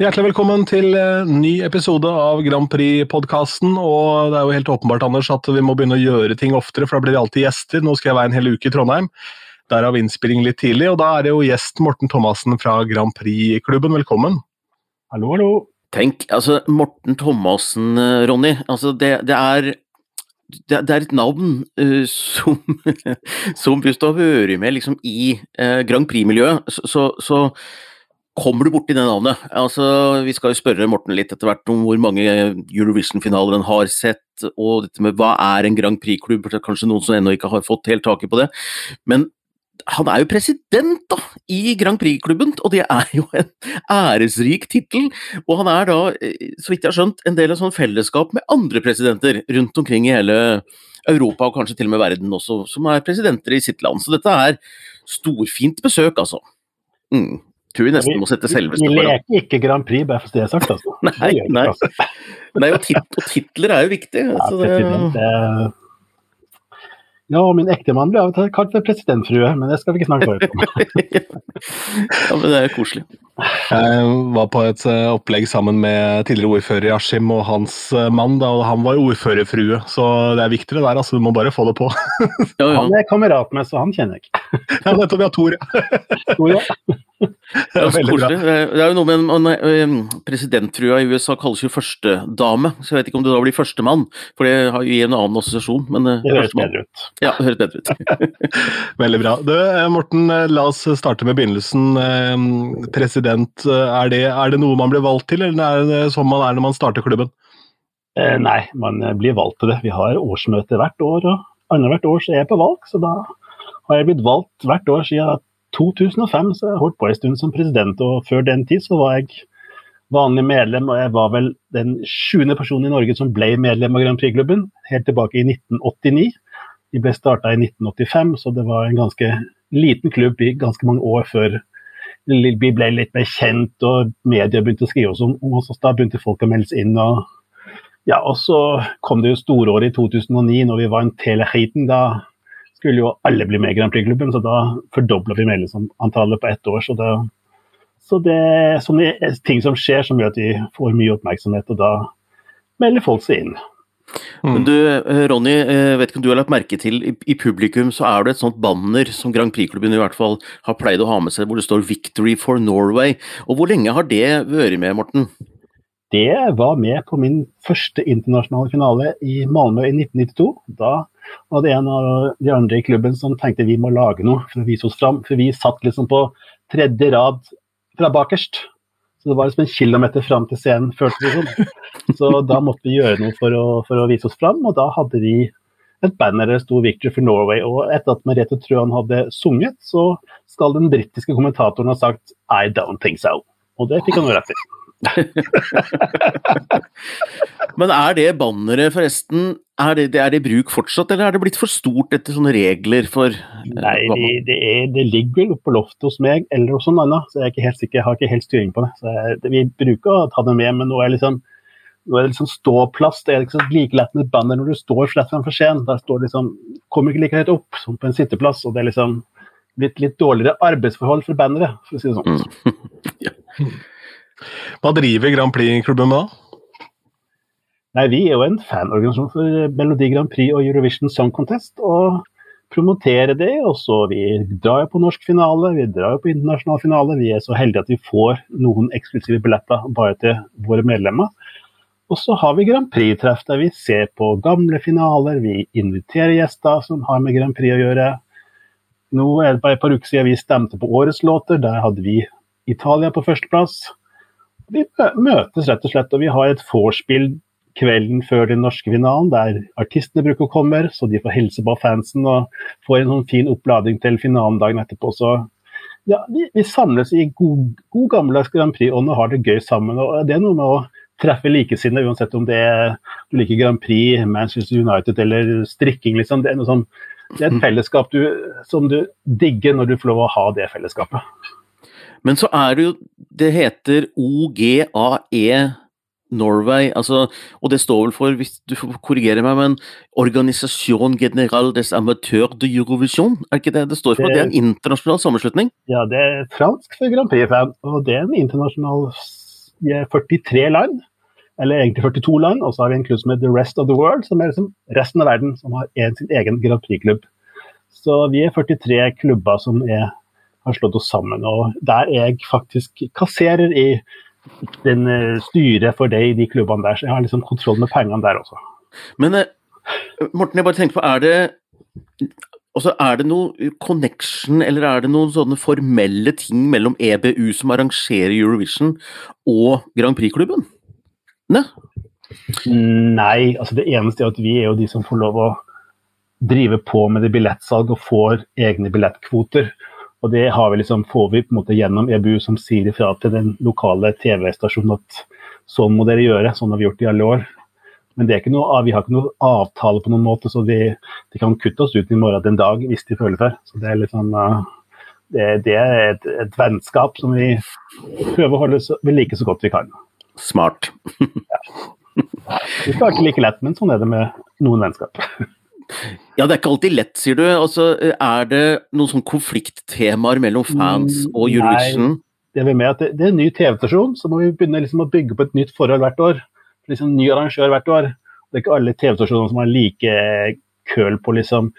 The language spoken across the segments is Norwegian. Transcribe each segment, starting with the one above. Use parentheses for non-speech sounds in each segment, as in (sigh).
Hjertelig velkommen til en ny episode av Grand Prix-podkasten. Og det er jo helt åpenbart Anders, at vi må begynne å gjøre ting oftere, for da blir det alltid gjester. Nå skal jeg være en hel uke i Trondheim. Derav innspilling litt tidlig. Og da er det jo gjest Morten Thomassen fra Grand Prix-klubben. Velkommen. Hallo, hallo. Tenk, altså Morten Thomassen, eh, Ronny. Altså det, det er det, det, er et navn uh, som, (laughs) som, hvis du har vært med liksom, i uh, Grand Prix-miljøet, så, så, så, kommer du borti det navnet. Altså, vi skal jo spørre Morten litt etter hvert om hvor mange Eurovision-finaler han har sett, og dette med hva er en Grand Prix-klubb, kanskje noen som ennå ikke har fått helt taket på det. Men han er jo president da, i Grand Prix-klubben, og det er jo en æresrik tittel. Og han er da, eh, så vidt jeg har skjønt, en del av sånn fellesskap med andre presidenter rundt omkring i hele Europa, og kanskje til og med verden også, som er presidenter i sitt land. Så dette er storfint besøk, altså. Mm. Tror vi nesten må sette selveste på. Vi leker ikke Grand Prix, bare for det er sagt, altså. (laughs) nei, nei. nei og, tit og, titler er jo viktig. (laughs) Ja, det, det, ja, min ektemann blir av og til kalt for presidentfrue, men det skal vi ikke snakke om. (laughs) ja, men det er koselig. Jeg var på et eh, opplegg sammen med tidligere ordfører Askim og hans eh, mann, da, og han var ordførerfrue, så det er viktigere der, altså. Du må bare få det på. ja, ja. Han er kamerat med, så han kjenner jeg ikke. ja, nettopp. Vi har Tor, ja. Det er. Det er jo noe med en, en, Presidenttrua i USA kalles jo førstedame, så jeg vet ikke om det da blir førstemann, for det har jo en annen assosiasjon. Men eh, det høres bedre ut. Ja, det høres bedre ut. (laughs) veldig bra. Du, eh, Morten, eh, la oss starte med begynnelsen. President, er det, er det noe man blir valgt til, eller er det sånn man er når man starter klubben? Eh, nei, man blir valgt til det. Vi har årsmøte hvert år, og annethvert år så er jeg på valg. Så da har jeg blitt valgt hvert år siden 2005 så jeg holdt på en stund som president, og før den tid så var jeg vanlig medlem, og jeg var vel den sjuende personen i Norge som ble medlem av Grand Prix-klubben, helt tilbake i 1989. Vi ble starta i 1985, så det var en ganske liten klubb i ganske mange år før vi ble litt mer kjent, og media begynte å skrive oss om oss. Da begynte folk å melde seg inn. og ja, og så kom det jo storåret i 2009, når vi vant Telehiten. Da skulle jo alle bli med i Grand Prix-klubben, så da fordobla vi medlemsantallet på ett år. Så det, så det er sånne ting som skjer som gjør at vi får mye oppmerksomhet, og da melder folk seg inn. Mm. Men du, eh, Ronny, eh, vet ikke om du har lagt merke til, i, i publikum så er det et sånt banner som Grand Prix-klubben i hvert fall har pleid å ha med seg, hvor det står 'Victory for Norway'. Og Hvor lenge har det vært med, Morten? Det var med på min første internasjonale finale i Malmö i 1992. Da var det en av de andre i klubben som tenkte vi må lage noe for å vise oss fram. For vi satt liksom på tredje rad fra bakerst. Så det var liksom en kilometer fram til scenen, føltes det som. Så da måtte vi gjøre noe for å, for å vise oss fram, og da hadde vi et banner der det sto 'Victory for Norway'. Og etter at Merete Trøan hadde sunget, så skal den britiske kommentatoren ha sagt 'I don't think so'. Og det fikk han jo rett i. (laughs) Men er det banneret forresten er det, er det bruk fortsatt, eller er det blitt for stort etter sånne regler for eh, Nei, det, det, er, det ligger vel på loftet hos meg eller hos noen annen, så jeg er ikke helt sikker, jeg har ikke helt styring på det. Så jeg, vi bruker å ta det med, men nå er, liksom, nå er det liksom ståplass. Det er liksom like lett med et banner når du står slett framfor scenen. Der står liksom, kommer ikke like høyt opp som på en sitteplass. og det er liksom blitt litt dårligere arbeidsforhold for banneret, for å si det sånn. Mm. (laughs) ja. Hva driver Grand Prix-klubben med da? Nei, Vi er jo en fanorganisasjon for Melodi Grand Prix og Eurovision Song Contest. og promoterer det. og så Vi drar jo på norsk finale, vi drar jo på internasjonal finale. Vi er så heldige at vi får noen eksklusive billetter bare til våre medlemmer. Og så har vi Grand Prix-treff der vi ser på gamle finaler. Vi inviterer gjester som har med Grand Prix å gjøre. Nå er det bare et par uker siden vi stemte på årets låter. Der hadde vi Italia på førsteplass. Vi møtes rett og slett, og vi har et vorspiel kvelden før den norske finalen, der artistene bruker å komme, så de får hilse på fansen og får en sånn fin opplading til finalen dagen etterpå. Så ja, vi, vi samles i god, god gammeldags Grand Prix-ånd og har det gøy sammen. og Det er noe med å treffe likesinnede, uansett om det er du liker Grand Prix, Manchester United eller strikking. liksom. Det er, sånn, det er et fellesskap du, som du digger når du får lov å ha det fellesskapet. Men så er det jo Det heter OGAE Norway, altså, og det står vel for, hvis du får korrigere meg, men Organisation General des Amateurs de Eurovision, er ikke det det står for? Det, det er en internasjonal sammenslutning? Ja, det er fransk for Grand Prix-fan, og det er en internasjonal vi er 43 land, eller egentlig 42 land, og så har vi en klubb som heter The Rest of the World, som er liksom resten av verden som har en, sin egen Grand Prix-klubb. Så vi er 43 klubber som er, har slått oss sammen, og der er jeg faktisk kasserer i den uh, styret for det i de klubbene der, så jeg har liksom kontroll med pengene der også. Men uh, Morten, jeg bare tenkte på, er det Altså, Er det noe connection, eller er det noen sånne formelle ting mellom EBU, som arrangerer Eurovision, og Grand Prix-klubben? Ne? Nei, altså det eneste er at vi er jo de som får lov å drive på med det billettsalg og får egne billettkvoter. Og det vi liksom, får vi på en måte gjennom EBU, som sier ifra til den lokale TV-stasjonen at sånn må dere gjøre, sånn har vi gjort i alle år. Men noe, vi har ikke noe avtale på noen måte, så de, de, kan kutte oss ut i morgen en dag hvis de føler for. Så det er, liksom, det, det er et, et, vennskap som vi prøver å holde ved like så godt vi kan. Smart. ja. Det er ikke like lett, men sånn er det med noen vennskap. Ja, det er ikke alltid lett, sier du. Altså, er det noen sånn konflikttemaer mellom fans og Eurovision? Nei, det er med at det, det er en ny TV-stasjon, så må vi begynne liksom å bygge på et nytt forhold hvert år liksom ny arrangør hvert år. Det er ikke alle TV-stasjoner som har like køl på, liksom,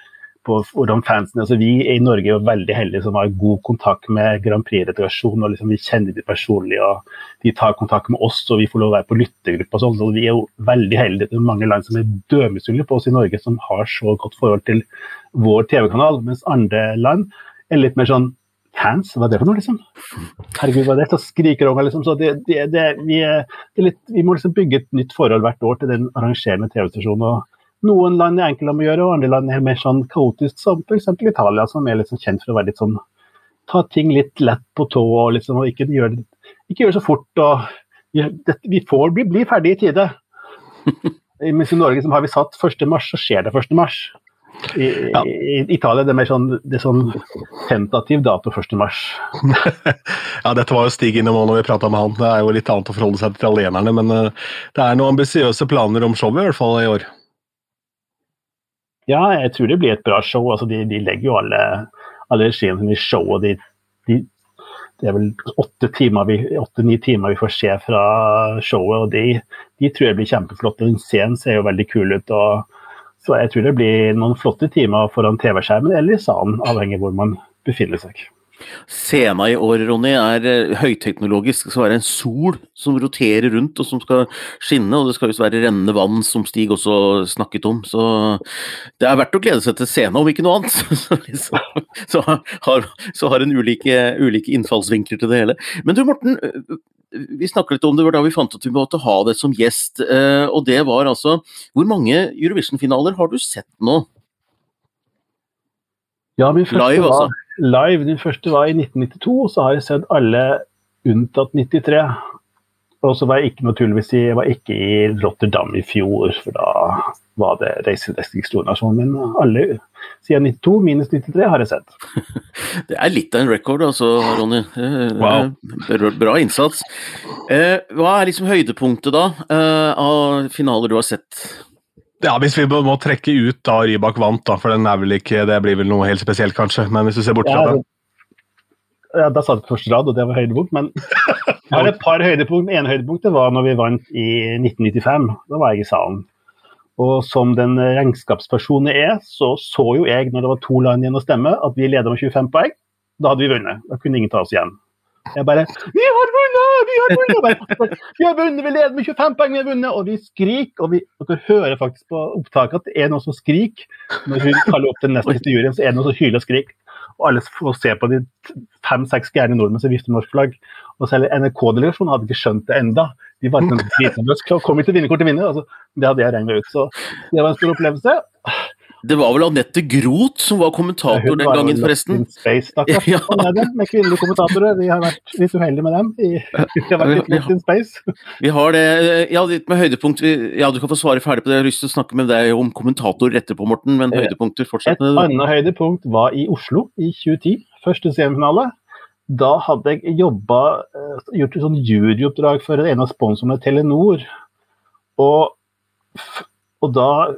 på hvordan fansen altså Vi i Norge er jo veldig heldige som har god kontakt med Grand Prix-redaksjonen. og liksom Vi kjenner de personlig, og de tar kontakt med oss, og vi får lov å være på lyttergruppa. og sånn, så Vi er jo veldig heldige. Er mange land som er dødmisunnelige på oss i Norge, som har så godt forhold til vår TV-kanal, mens andre land er litt mer sånn Hands, hva er det for noe, liksom? Herregud, hva er det? Så skriker unger, liksom. Så det, det, det, vi, litt, vi, må liksom bygge et nytt forhold hvert år til den arrangerende TV-stasjonen. Noen land er enkle å gjøre, og andre land er mer sånn kaotisk, som f.eks. Italia, som er liksom kjent for å være litt sånn Ta ting litt lett på tå og, liksom, og ikke gjøre det så fort. og Vi får bli, bli ferdig i tide. Mens (laughs) i Norge har vi satt 1. mars, så skjer det 1. mars. I, ja. i, Italia det er mer sånn, det er sånn tentativ dato 1. mars. (laughs) ja, dette var jo Stig innom når vi prata med han. Det er jo litt annet å forholde seg til italienerne, men uh, det er noen ambisiøse planer om showet i hvert fall i år. Ja, jeg tror det blir et bra show. Altså, de, de legger jo alle, alle regiene i showet. De, de, det er vel åtte-ni åtte, timer vi får se fra showet, og de, de tror jeg blir kjempeflotte. Den Scenen ser jo veldig kul ut. og så jeg tror det blir noen flotte timer foran TV-skjermen eller i salen, avhengig av hvor man befinner seg. Scena i år, Ronny, er eh, høyteknologisk. Det skal være en sol som roterer rundt og som skal skinne, og det skal visst være rennende vann, som Stig også snakket om. Så det er verdt å glede seg til scena, om ikke noe annet. (laughs) Så, så har, så har en ulike, ulike innfallsvinkler til det hele. Men du Morten, vi snakket litt om det, var da vi fant at vi måtte ha det som gjest. Eh, og det var altså Hvor mange Eurovision-finaler har du sett nå? Ja, min første live, var, altså. live. Den første var i 1992, og så har jeg sett alle unntatt 93. Og så var jeg ikke naturligvis jeg var ikke i Rotterdam i fjor, for da var det reisedestinasjonen Men alle siden 92 minus 93 har jeg sett. (laughs) Det er litt av en record, altså, Ronny. Wow. Bra innsats. Eh, hva er liksom høydepunktet da eh, av finaler du har sett? Ja, Hvis vi må trekke ut da Rybak vant, da, for den er vel ikke, det blir vel noe helt spesielt, kanskje. Men hvis du ser bort fra ja, det ja, Da sa du første rad, og det var høydepunkt. Men (laughs) jeg har et par høydepunkt. Det ene høydepunktet var når vi vant i 1995. Da var jeg i salen. Og som den regnskapspersonen jeg er, så så jo jeg når det var to land igjen å stemme, at vi leda med 25 poeng. Da hadde vi vunnet. Da kunne ingen ta oss igjen. Jeg bare Vi har vunnet! Vi har vunnet! Vi har vunnet, vi leder med 25 poeng, vi har vunnet! Og vi skriker, og vi, dere hører faktisk på opptaket at det er noen som skriker. Når hun kaller opp den neste juryen, så er det noen som hyler og skriker. Og alle får se på de fem-seks gærne nordmenn som vifter norsk flagg. Og selv NRK-delegasjonen hadde ikke skjønt det enda. De var sånn dritnervøse. Kom ikke til å vinne, til vinne. Altså, det hadde jeg regna ut. Så det var en stor opplevelse. Det var vel Anette Groth som var kommentator den gangen, forresten? Space, (laughs) ja. Med kvinnelige kommentatorer. Vi har vært litt uheldige med dem. (laughs) Vi, har vært litt in space. Vi har det. Ja, litt med høydepunkt. Ja, du kan få svare ferdig på det. Jeg har lyst til å snakke med deg om kommentatorer etterpå, Morten, men eh, høydepunkter fortsatt. Et annet høydepunkt var i Oslo i 2010. Første semifinale da hadde jeg jobba, eh, gjort et sånn juryoppdrag for en av sponsorene, Telenor. Og, og, da,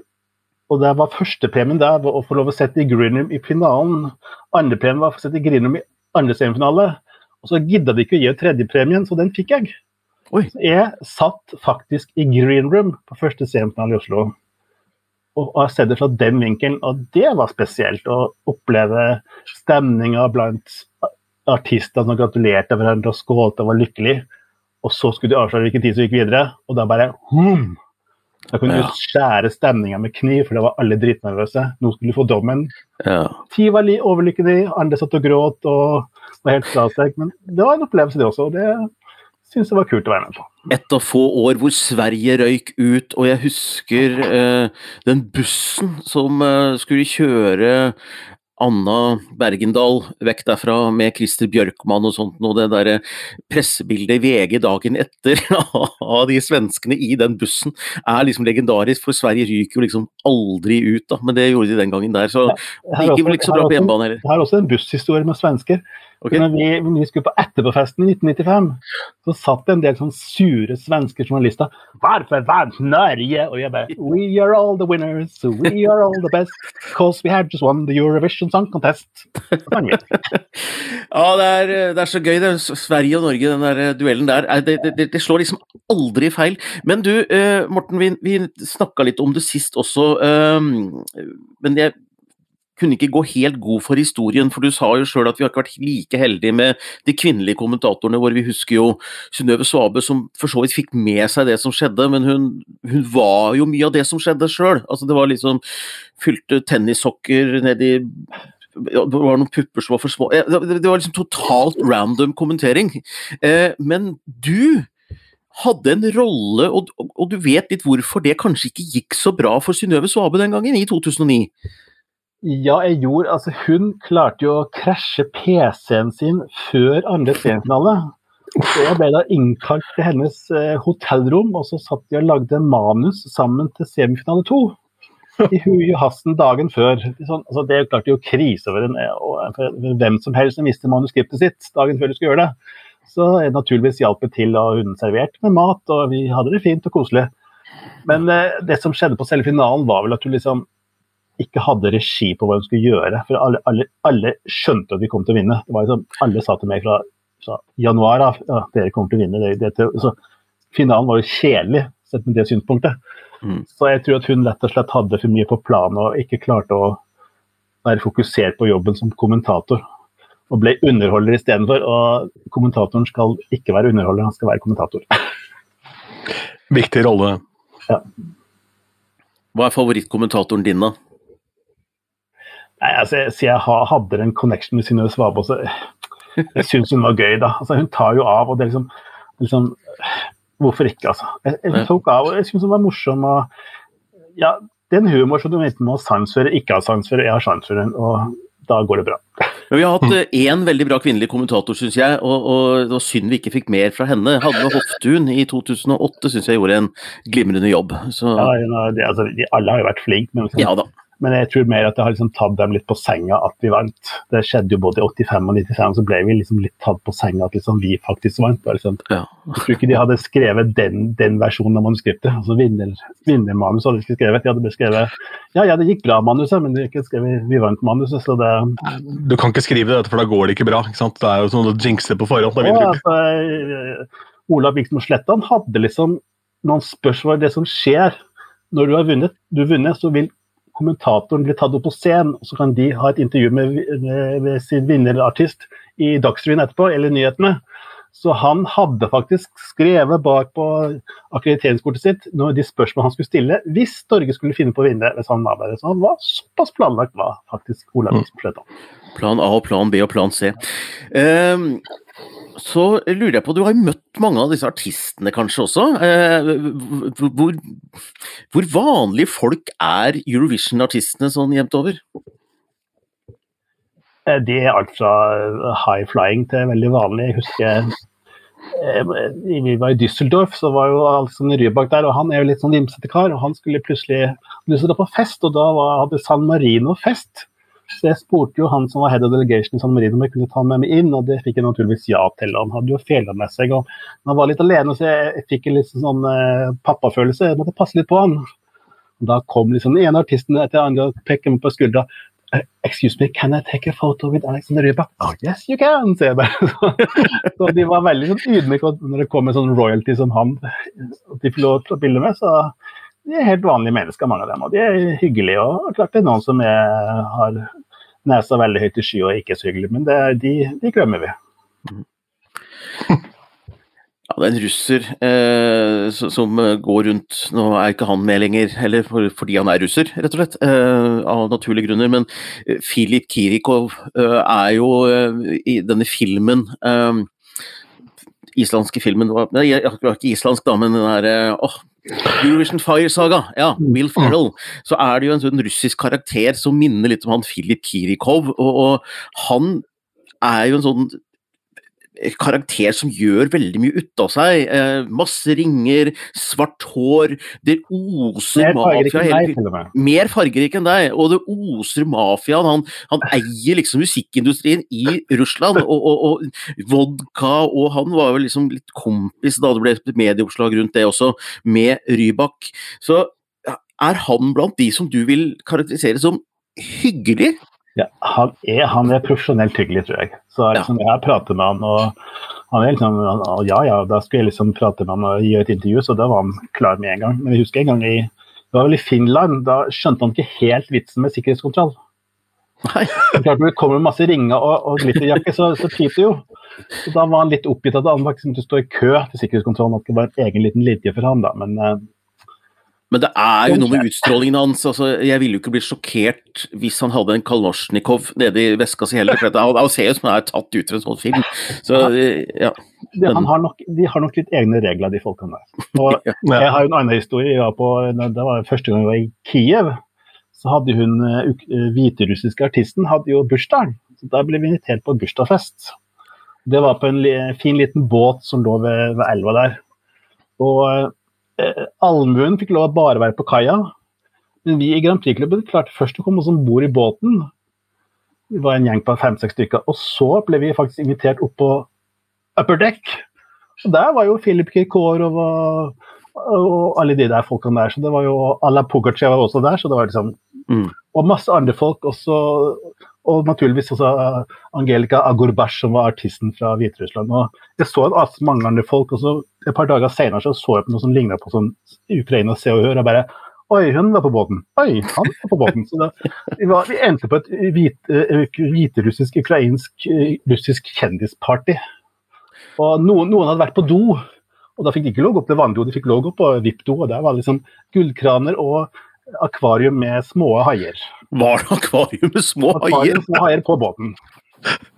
og det var førstepremien der var å få lov å sette i Greenroom i finalen. Andrepremien var å sette i Greenroom i andre semifinale. Og så gidda de ikke å gi tredjepremien, så den fikk jeg. Oi. Så jeg satt faktisk i green room på første semifinale i Oslo. Og har sett det fra den vinkelen, og det var spesielt å oppleve stemninga blant artister som gratulerte hverandre og skålte og var lykkelig. Og så skulle de avsløre hvilken tid som gikk videre, og da bare hmm. Da kunne Ja. du skjære stemninga med kniv, for da var alle dritnervøse. Nå skulle du få dommen. Ja. Ti var li- overlykkelig, andre satt og gråt og var helt fra seg. Men det var en opplevelse, det også. og Det syns jeg var kult å være med på. Et av få år hvor Sverige røyk ut, og jeg husker eh, den bussen som eh, skulle kjøre Anna Bergendal vekk derfra med Christer Bjørkman og sånt, og det derre pressebildet i VG dagen etter (laughs) av de svenskene i den bussen er liksom legendarisk, for Sverige ryker jo liksom aldri ut, da, men det gjorde de den gangen der, så det gikk vel ikke så bra på hjemmebane heller. Jeg har også en busshistorie med svensker. Ok? Når vi, når vi skulle på Etterpåfesten i 1995, så satt det en del sånn sure svenske journalister. 'Hvorfor vant Norge?' Og jeg bare 'We are all the winners, we are all the best, because we had just won the Eurovision Song Contest'. (laughs) Ja, det er, det er så gøy, det. Sverige og Norge, den der eh, duellen der. Er Det, det, det slår liksom aldri feil. Men du, eh, Morten, vi, vi snakka litt om det sist også. eh, men jeg kunne ikke gå helt god for historien, for du sa jo sjøl at vi har ikke vært like heldige med de kvinnelige kommentatorene våre. Vi husker jo Synnøve Svabe som for så vidt fikk med seg det som skjedde, men hun, hun var jo mye av det som skjedde sjøl. Altså, det var liksom fylte tennissokker nedi det var noen pupper som var for små. Det var liksom totalt random kommentering. Eh, Men du hadde en rolle, og du vet litt hvorfor det kanskje ikke gikk så bra for Synnøve Svabe den gangen, i 2009. Ja, jeg gjorde Altså, hun klarte jo å krasje PC-en sin før andre semifinale. Så jeg ble da innkalt til hennes eh, hotellrom, og så satt de og lagde manus sammen til semifinale to. I hui og hasten dagen før. Sånn, altså, det klarte jo krise over en, for hvem som helst som visste manuskriptet sitt dagen før du skulle gjøre det. Så jeg naturligvis hjalp jeg til, og hun serverte med mat, og vi hadde det fint og koselig. Men eh, det som skjedde på selve finalen, var vel at hun liksom ikke hadde regi på hva hun skulle gjøre. For alle, alle, alle skjønte at vi kom til å vinne. Det var liksom, alle sa til meg fra, fra januar av ja, dere kommer til å vinne. Det, det, så finalen var jo kjedelig sett med det synspunktet. Mm. Så jeg tror at hun rett og slett hadde for mye på planen og ikke klarte å være fokusert på jobben som kommentator. Og ble underholder istedenfor. Og kommentatoren skal ikke være underholder, han skal være kommentator. Viktig rolle. Hva er favorittkommentatoren din, da? Nei, altså, jeg, så jeg hadde en connection med Synnøve Svabe også. Jeg syns hun var gøy, da. Altså, hun tar jo av, og det er liksom, liksom Hvorfor ikke, altså? Jeg, jeg, tok av, og jeg syns hun var morsom. og ja, Det er en humor som du enten må ha sans for ikke ha sans for. Jeg har sans for den, og da går det bra. Men vi har hatt én veldig bra kvinnelig kommentator, syns jeg, og, og det var synd vi ikke fikk mer fra henne. Hadde Hoftun i 2008 syns jeg gjorde en glimrende jobb. Så Ja, det, altså, de, alle har jo vært flinke, men, liksom, ja da. Men jeg tror mer at det har liksom tatt dem litt på senga at vi vant. Det skjedde jo både i 85 og 95, så ble vi liksom litt tatt på senga at liksom vi faktisk vant. Det Liksom, Ja. Jeg tror ikke de hadde skrevet den, den versjonen av manuskriptet. altså vinner, Vinnermanus hadde de ikke skrevet. De hadde beskrevet ja, ja, det gikk bra, manuset, men de ikke skrevet vi vant manuset. så det... Du kan ikke skrive dette, for da går det ikke bra. ikke sant? Det er jo sånn å jinxe på forhånd. Da vinner du ikke. altså, eh, Olav Viksmo Slettan hadde liksom noen spørsmål. Det som skjer når du har vunnet, du har vunnet, så vil kommentatoren blir tatt opp på scenen, og så kan de ha et intervju med, med, med sin vinnerartist i Dagsrevyen etterpå, eller nyhetene. Så han hadde faktisk skrevet bak på akkrediteringskortet sitt når de spørsmål han skulle stille, hvis Norge skulle finne på å vinne. hvis han var der. Så han var såpass planlagt, var faktisk Olav Viksmo Slettan. Plan A, og plan B og plan C. Ehm, så lurer jeg på, du har jo møtt mange av disse artistene kanskje også. Eh, hvor, hvor, vanlige folk er Eurovision-artistene sånn jevnt over? De er alt fra high flying til veldig vanlig. Jeg husker eh, vi var i Düsseldorf, så var jo Alexander Rybak der, og han er jo litt sånn vimsete kar. og Han skulle plutselig til å på fest, og da var, hadde San Marino fest. Så jeg spurte jo han som var head of delegation i San Marino om jeg kunne ta med meg inn, og det fikk jeg naturligvis ja til. Han hadde jo fela med seg, og han var litt alene, så jeg, fikk en litt sånn eh, pappafølelse. Jeg måtte passe litt på han. Og da kom liksom den ene artisten etter andre og pekte meg på skuldra. Excuse me, can I take a photo with Alexander Rybak? Oh, yes, you can, sier jeg bare. (laughs) så de var veldig sånn ydmyke når det kom en sånn royalty som han, at de fikk lov til å bilde med. så de er helt vanlige mennesker, mange av dem. Og de er hyggelige. Og klart det er noen som er, har nesa veldig høyt i sky og ikke er så hyggelige, men det, de, de glemmer vi. (laughs) Ja, det er en russer eh, som går rundt Nå er ikke han med lenger, eller for, fordi han er russer, rett og slett, eh, av naturlige grunner. Men Filip Kirikov eh, er jo eh, i denne filmen eh, Islandske filmen Nei, ikke islandsk, da, men den derre oh, Eurovision Fire Saga, ja, Will Ferrell, så er det jo en sånn russisk karakter som minner litt om han Filip Kirikov. Og, og han er jo en sånn karakter som gjør veldig mye ut av seg. Eh, masse ringer, svart hår. Det oser mafia hele Mer fargerik enn deg, og det oser mafiaen. Han, han, eier liksom musikkindustrien i Russland, og, og, og, vodka, og han var jo liksom litt kompis da det ble et medieoppslag rundt det også, med Rybak. Så er han blant de som du vil karakterisere som hyggelig? Ja, han, er, han er profesjonelt hyggelig, tror jeg. Så liksom, jeg prater med han, og han er liksom Ja ja, da skulle jeg liksom prate med han og gjøre et intervju, så da var han klar med en gang. Men jeg husker en gang i det var vel i Finland, da skjønte han ikke helt vitsen med sikkerhetskontroll. Nei. Klart Når det kommer masse ringer og, og glitterjakke, så, så piper det jo. Så da var han litt oppgitt at han faktisk måtte stå i kø til sikkerhetskontrollen, at det var en egen liten linje for han da. Men uh, men det er jo noe med utstrålingen hans. altså Jeg ville jo ikke blitt sjokkert hvis han hadde en Kalosjnikov nede i veska si heller. for Han ser jo som han er tatt ut fra en sånn film. Så, ja. De har, nok, de har nok litt egne regler, de folkene der. Og (laughs) jeg har jo en annen historie. På, det var første gang jeg var i Kiev. Så hadde hun eh, eh, hviterussiske artisten hadde jo bursdag. Så Da ble vi invitert på bursdagsfest. Det var på en fin liten båt som lå ved, ved elva der. Og eh, allmuen fikk lov å bare være på kaia. Men vi i Grand Prix-klubben klarte først å komme oss om bord i båten. Vi var en gjeng på fem-seks stykker. Og så ble vi faktisk invitert opp på upper deck. Så der var jo Philip Kirkorov og, og alle de der folkene der. Så det var jo Alla Pugachev også der. så det var liksom mm. Og masse andre folk også. Og naturligvis også Angelica Agurbash, som var artisten fra Hviterussland. Og jeg så at mange andre folk, og så et par dager senere så, så jeg på noe som ligna på sånn Ukraina Se og Hør. og bare Oi, hun var på båten. Oi, han var på båten. Så da, vi, var, vi, endte på et hviterussisk, hvite ukrainsk, russisk kjendisparty. Og noen, noen, hadde vært på do, og da fikk de ikke lov opp til vanndo, de fikk lov opp på VIP-do. Og der var liksom gullkraner og akvarium med små haier. Var det akvarium med små haier? Akvarium med små haier på båten.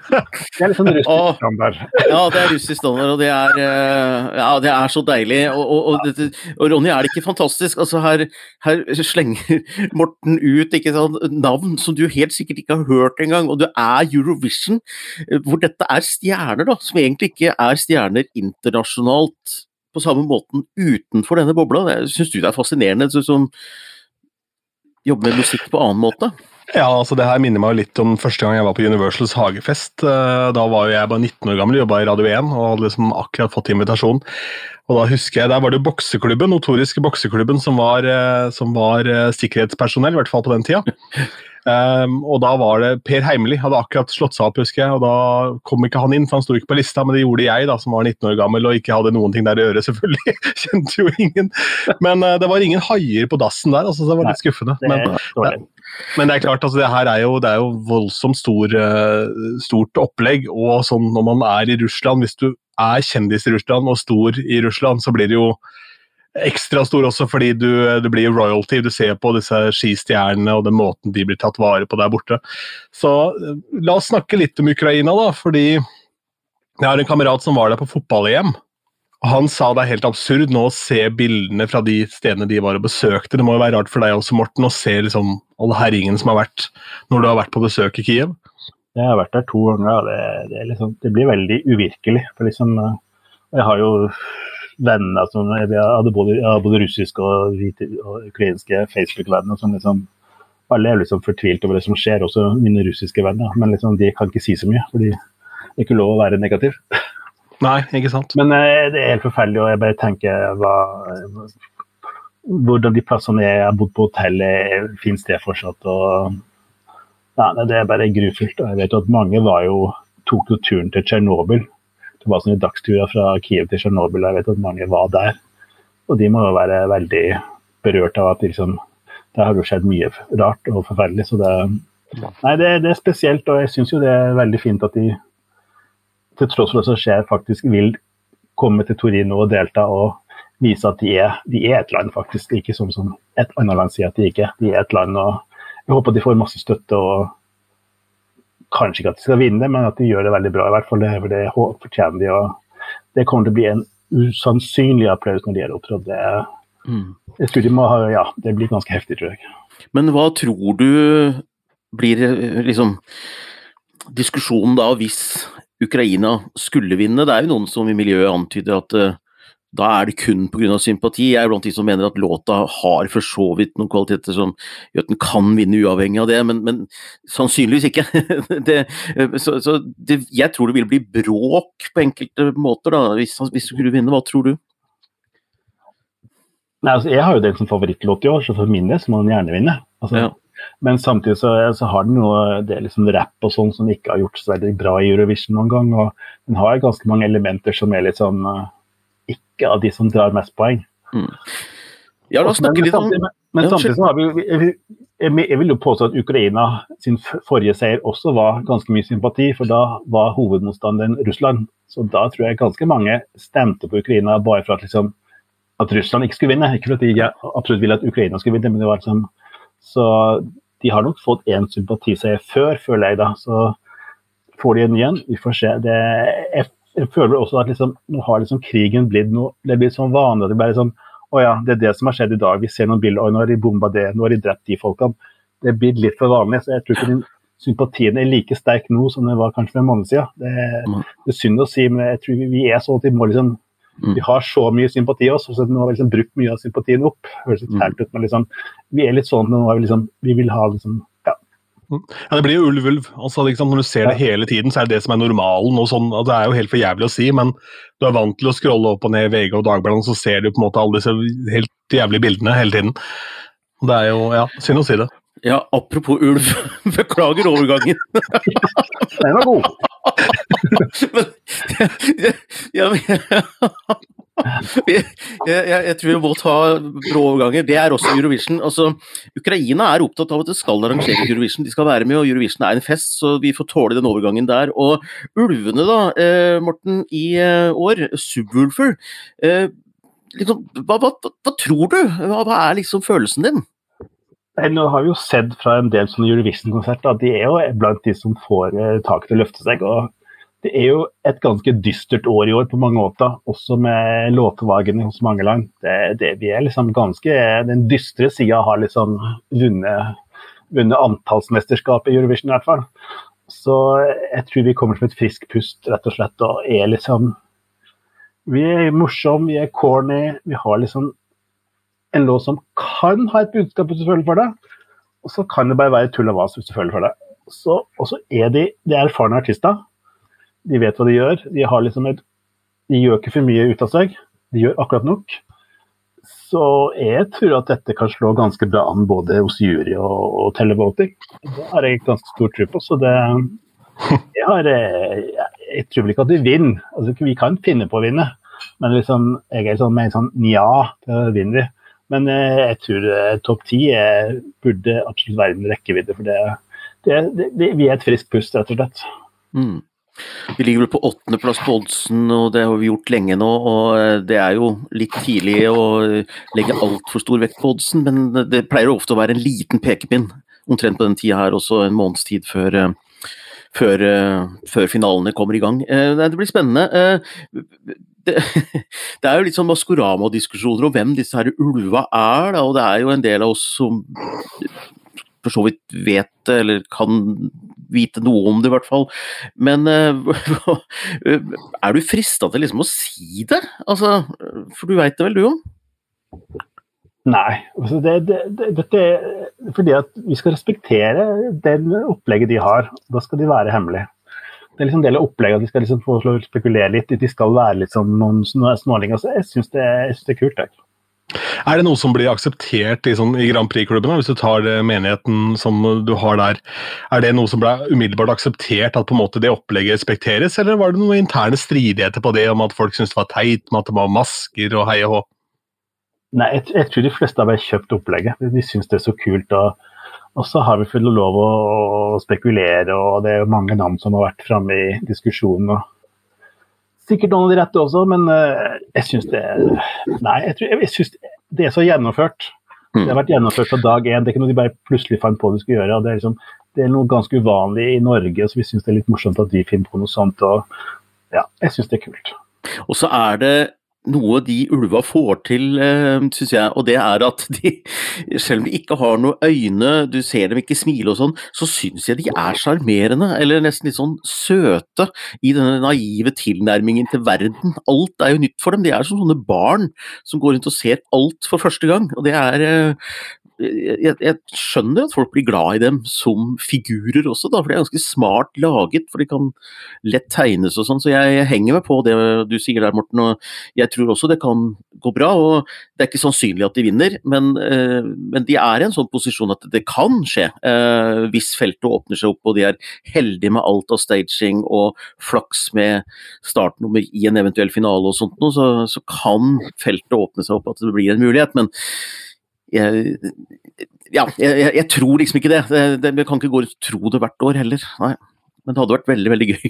Det er litt sånn russisk standard. Ja, det er russisk standard, og det er, eh, ja, det er så deilig. Og, og, og, og, Ronny, er det ikke fantastisk? Altså, her, her slenger Morten ut ikke sant, navn som du helt sikkert ikke har hørt engang, og det er Eurovision, hvor dette er stjerner, da, som egentlig ikke er stjerner internasjonalt på samme måten utenfor denne bobla. Syns du det er fascinerende? som jobbe med musikk på annen måte? Ja, altså det her minner meg litt om første gang jeg var på Universals hagefest. Eh, da var jo jeg bare 19 år gammel, jobba i Radio 1 og hadde liksom akkurat fått invitasjon. Og da husker jeg, Der var det bokseklubben, notoriske bokseklubben som var, eh, som var eh, sikkerhetspersonell, i hvert fall på den tida. Um, og da var det Per Heimli, hadde akkurat slått seg opp, husker jeg. Og da kom ikke han inn, for han sto ikke på lista, men det gjorde jeg, da, som var 19 år gammel og ikke hadde noen ting der å gjøre, selvfølgelig. (laughs) Kjente jo ingen. Men uh, det var ingen haier på dassen der, altså, så det var litt skuffende. Men, det, men det er klart, altså, det her er jo, det er jo voldsomt stor, uh, stort opplegg. Og sånn når man er i Russland, hvis du er kjendis i Russland og stor i Russland, så blir det jo ekstra stor også fordi du, du, blir royalty. Du ser på disse skistjernene og den måten de blir tatt vare på der borte. Så eh, la oss snakke litt om Ukraina, da. Fordi jeg har en kamerat som var der på fotball-EM. og Han sa det er helt absurd nå å se bildene fra de stedene de var og besøkte. Det må jo være rart for deg også, Morten, å se liksom alle herjingene som har vært når du har vært på besøk i Kiev? Jeg har vært der to ganger. Det, det, liksom, det blir veldig uvirkelig. for liksom, eh, Jeg har jo venner som Jeg hadde både, både russiske og, og ukrainske Facebook-venner som liksom Alle er liksom fortvilt over det som skjer, også mine russiske venner. Men liksom, de kan ikke si så mye, for det er ikke lov å være negativ. Nei, ikke sant. Men eh, det er helt forferdelig, og jeg bare tenker hva hvordan de plassene jeg har bodd på hotellet, fins det fortsatt? Og, Ja, det er bare grufullt. og Jeg vet at mange var jo, tok jo turen til Tsjernobyl. Det var sånne dagsturer fra Kiev til Tsjernobyl. Jeg vet at mange var der. Og de må jo være veldig berørt av at liksom, det har jo skjedd mye rart og forferdelig. Så det, nei, det, det er spesielt, og jeg syns jo det er veldig fint at de til tross for det som skjer, faktisk vil komme til Torino og delta og vise at de er, de er et land, faktisk. Ikke som, som et annet land sier at de ikke er. De er et land. og Jeg håper de får masse støtte. og Kanskje ikke at de skal vinne, men at de gjør det veldig bra. i hvert fall Det, det fortjener de. og Det kommer til å bli en usannsynlig applaus når de har opptrådt. Det, mm. jeg må ha, ja, det blir ganske heftig, tror jeg. Men hva tror du blir liksom diskusjonen da hvis Ukraina skulle vinne. Det er jo noen som i miljøet antyder at uh, da er det kun pga. sympati. Jeg er blant de som mener at låta har for så vidt noen kvaliteter som gjør at den kan vinne uavhengig av det, men, men sannsynligvis ikke. (laughs) det, så, så det, jeg tror det vil bli bråk på enkelte måter da, hvis, hvis du skulle vinne. Hva tror du? Nei, altså, jeg har jo den som favorittlåt i år, så for min del må den gjerne vinne. Altså, ja. Men samtidig så, så, har den noe det er liksom rapp og sånn som ikke har gjort så veldig bra i Eurovision noen gang. Og den har ganske mange elementer som er litt sånn uh, ikke av de som drar mest poeng. Mm. Ja, da snakker vi om Men, men samtidig så har vi jeg, vil jo påstå at Ukraina sin forrige seier også var ganske mye sympati, for da var hovedmotstanderen Russland. Så da tror jeg ganske mange stemte på Ukraina bare for at, liksom, at Russland ikke skulle vinne. Ikke fordi jeg absolutt ville at Ukraina skulle vinne, men det var liksom så de har nok fått én sympatiseier før, føler jeg da. Så får de en ny en. Vi får se. Det, jeg, jeg, føler også at liksom, nå har liksom krigen blitt noe Det blir sånn vanlig. Det blir sånn Å ja, det er det som har skjedd i dag. Vi ser noen bilder. Oi, nå har de bomba det. Nå har de drept de folkene. Det blir litt for vanlig. Så jeg tror ikke den sympatien er like sterk nå som den var kanskje for en måned siden. Det, mm. det er synd å si, men jeg tror vi er sånn at vi må liksom Mm. Vi har så mye sympati også, så nå har vi liksom brukt mye av sympatien opp. Høres litt fælt ut, men liksom, vi er litt sånn nå har vi liksom Vi vil ha liksom ja. Det blir jo ulv-ulv. Altså, liksom, når du ser det hele tiden, så er det det som er normalen. og sånn, Det er jo helt for jævlig å si, men du er vant til å scrolle opp og ned VG og Dagbladet, så ser du på en måte alle disse helt jævlige bildene hele tiden. Det er jo ja, synd å si det. Ja, apropos ulv. (laughs) Beklager overgangen. (laughs) Den var god. (laughs) men, ja, men, jeg, jeg, tror vi må ta brå overganger. Det er også Eurovision. Altså, Ukraina er opptatt av at det skal arrangeres Eurovision. De skal være med, og Eurovision er en fest, så vi får tåle den overgangen der. Og ulvene, da, eh, Morten, i eh, år, Subwoolfer. Eh, liksom, hva, hva, hva, tror du? Hva, hva er liksom følelsen din? Nå har vi jo sett fra en del sånne Eurovision-konserter at de er jo blant de som får eh, taket til å løfte seg. og Det er jo et ganske dystert år i år på mange måter, også med låtevagene hos mange land. Det, det, vi er liksom ganske, Den dystre sida har liksom vunnet, vunnet antallsmesterskapet i Eurovision i hvert fall. Så jeg tror vi kommer som et friskt pust, rett og slett, og er liksom Vi er morsomme, vi er corny, vi har liksom en låt som kan ha et budskap hvis du føler for det, og så kan det bare være tull og vas hvis du føler for det. og så er de, de er erfarne artister. De vet hva de gjør. De, har liksom et, de gjør ikke for mye ut av seg. De gjør akkurat nok. Så jeg tror at dette kan slå ganske bra an både hos jury og, og televoting. Det har jeg ganske stor tro på. Så det jeg, har, jeg, jeg tror vel ikke at vi vinner. Altså, vi kan finne på å vinne, men liksom, jeg er sånn med sånn nja, da vinner vi. Men eh, jeg tror eh, topp ti eh, burde absolutt være en rekkevidde. For det, det, det, vi er et friskt pust, rett og slett. Mm. Vi ligger vel på åttendeplass på oddsen, og det har vi gjort lenge nå. og Det er jo litt tidlig å legge altfor stor vekt på oddsen, men det pleier ofte å være en liten pekepinn. Omtrent på den tida her, også en måneds tid før, før, før finalene kommer i gang. Det blir spennende det, (laughs) det, er jo litt sånn Maskorama-diskusjoner om hvem disse her ulva er, da, og det er jo en del av oss som for så vidt vet eller kan vite noe om det, i hvert fall. Men uh, (laughs) er du frista til liksom å si det? Altså, for du veit det vel, du òg? Nei. Altså det, det, det, dette er fordi at vi skal respektere den opplegget de har. Da skal de være hemmelige det er liksom del av opplegget at de skal liksom få spekulere litt. De skal være litt som noen snålinger. Så jeg syns det, det, er kult. Jeg. Er det noe som blir akseptert liksom, i Grand Prix-klubbene, hvis du tar det menigheten som du har der? Er det noe som ble umiddelbart akseptert, at på en måte det opplegget respekteres, eller var det noen interne stridigheter på det, om at folk syntes det var teit med at det var masker og hei og hå? Nei, jeg, jeg, tror de fleste har kjøpt opplegget. De syns det er så kult. Og, og så har vi fått lov å, å, spekulere, og det er mange navn som har vært framme i diskusjonen. og Sikkert noen av de rette også, men uh, jeg syns det Nei, jeg, tror, jeg, synes det er så gjennomført. Mm. Det har vært gjennomført fra dag én. Det er ikke noe de bare plutselig fant på de skulle gjøre. Det er, liksom, det er noe ganske uvanlig i Norge, så vi syns det er litt morsomt at de finner på noe sånt. og ja, jeg syns det er kult. Og så er det noe de ulva får til, eh, syns jeg, og det er at (laughs) de, selv om de ikke har noen øyne, du ser dem ikke smile og sånn, så syns jeg de er sjarmerende, eller nesten litt sånn søte i denne naive tilnærmingen til verden. Alt er jo nytt for dem, de er som sånne barn som går rundt og ser alt for første gang. og det er eh, jeg, jeg, skjønner at folk blir glad i dem som figurer også, da, for de er ganske smart laget. For de kan lett tegnes og sånn. Så jeg, henger meg på det du sier der, Morten. Og jeg tror også det kan gå bra. og Det er ikke sannsynlig at de vinner, men, eh, men de er i en sånn posisjon at det kan skje. Eh, hvis feltet åpner seg opp og de er heldige med alt av staging og flaks med startnummer i en eventuell finale og sånt, så, så kan feltet åpne seg opp at det blir en mulighet. men jeg, ja, jeg, jeg, tror liksom ikke det. det, det jeg kan ikke gå og tro det hvert år heller. Nei. Men det hadde vært veldig, veldig gøy.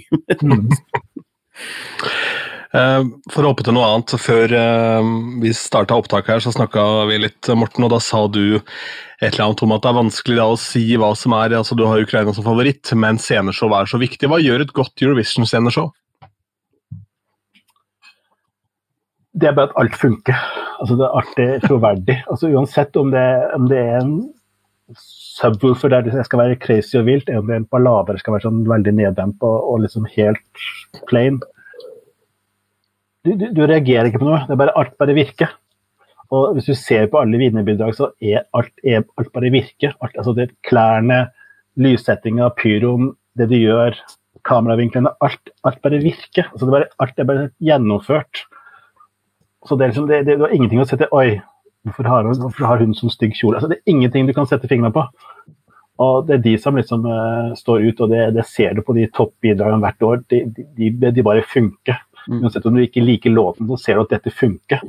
uh, (laughs) for å hoppe til noe annet. Før uh, vi starta opptaket her, så snakka vi litt, Morten, og da sa du et eller annet om at det er vanskelig da, å si hva som er altså Du har Ukraina som favoritt, men sceneshow er så viktig. Hva gjør et godt Eurovision-sceneshow? Det er bare at alt funker. Altså, det er artig, troverdig. Altså, uansett om det, om det er en subwoofer der det skal være crazy og vilt, eller om det er en det skal være sånn veldig neddemp og, og, liksom helt plain. Du, du, du, reagerer ikke på noe. det er bare Alt bare virker. Og Hvis du ser på alle vinnerbidrag, så er alt, er, alt bare virker. Alt, altså det Klærne, lyssettinga, pyroen, det du gjør, kameravinklene, alt, alt bare virker. Altså det bare, alt er bare gjennomført. Så det er, liksom, det, det, du har ingenting å sette Oi, hvorfor har hun, hvorfor har hun sånn stygg kjole? Altså, det er ingenting du kan sette fingrene på. Og Det er de som liksom uh, står ut, og det, det, ser du på de toppbidragene hvert år. De, de, de bare funker. Mm. Uansett om du ikke liker låten, så ser du at dette funker.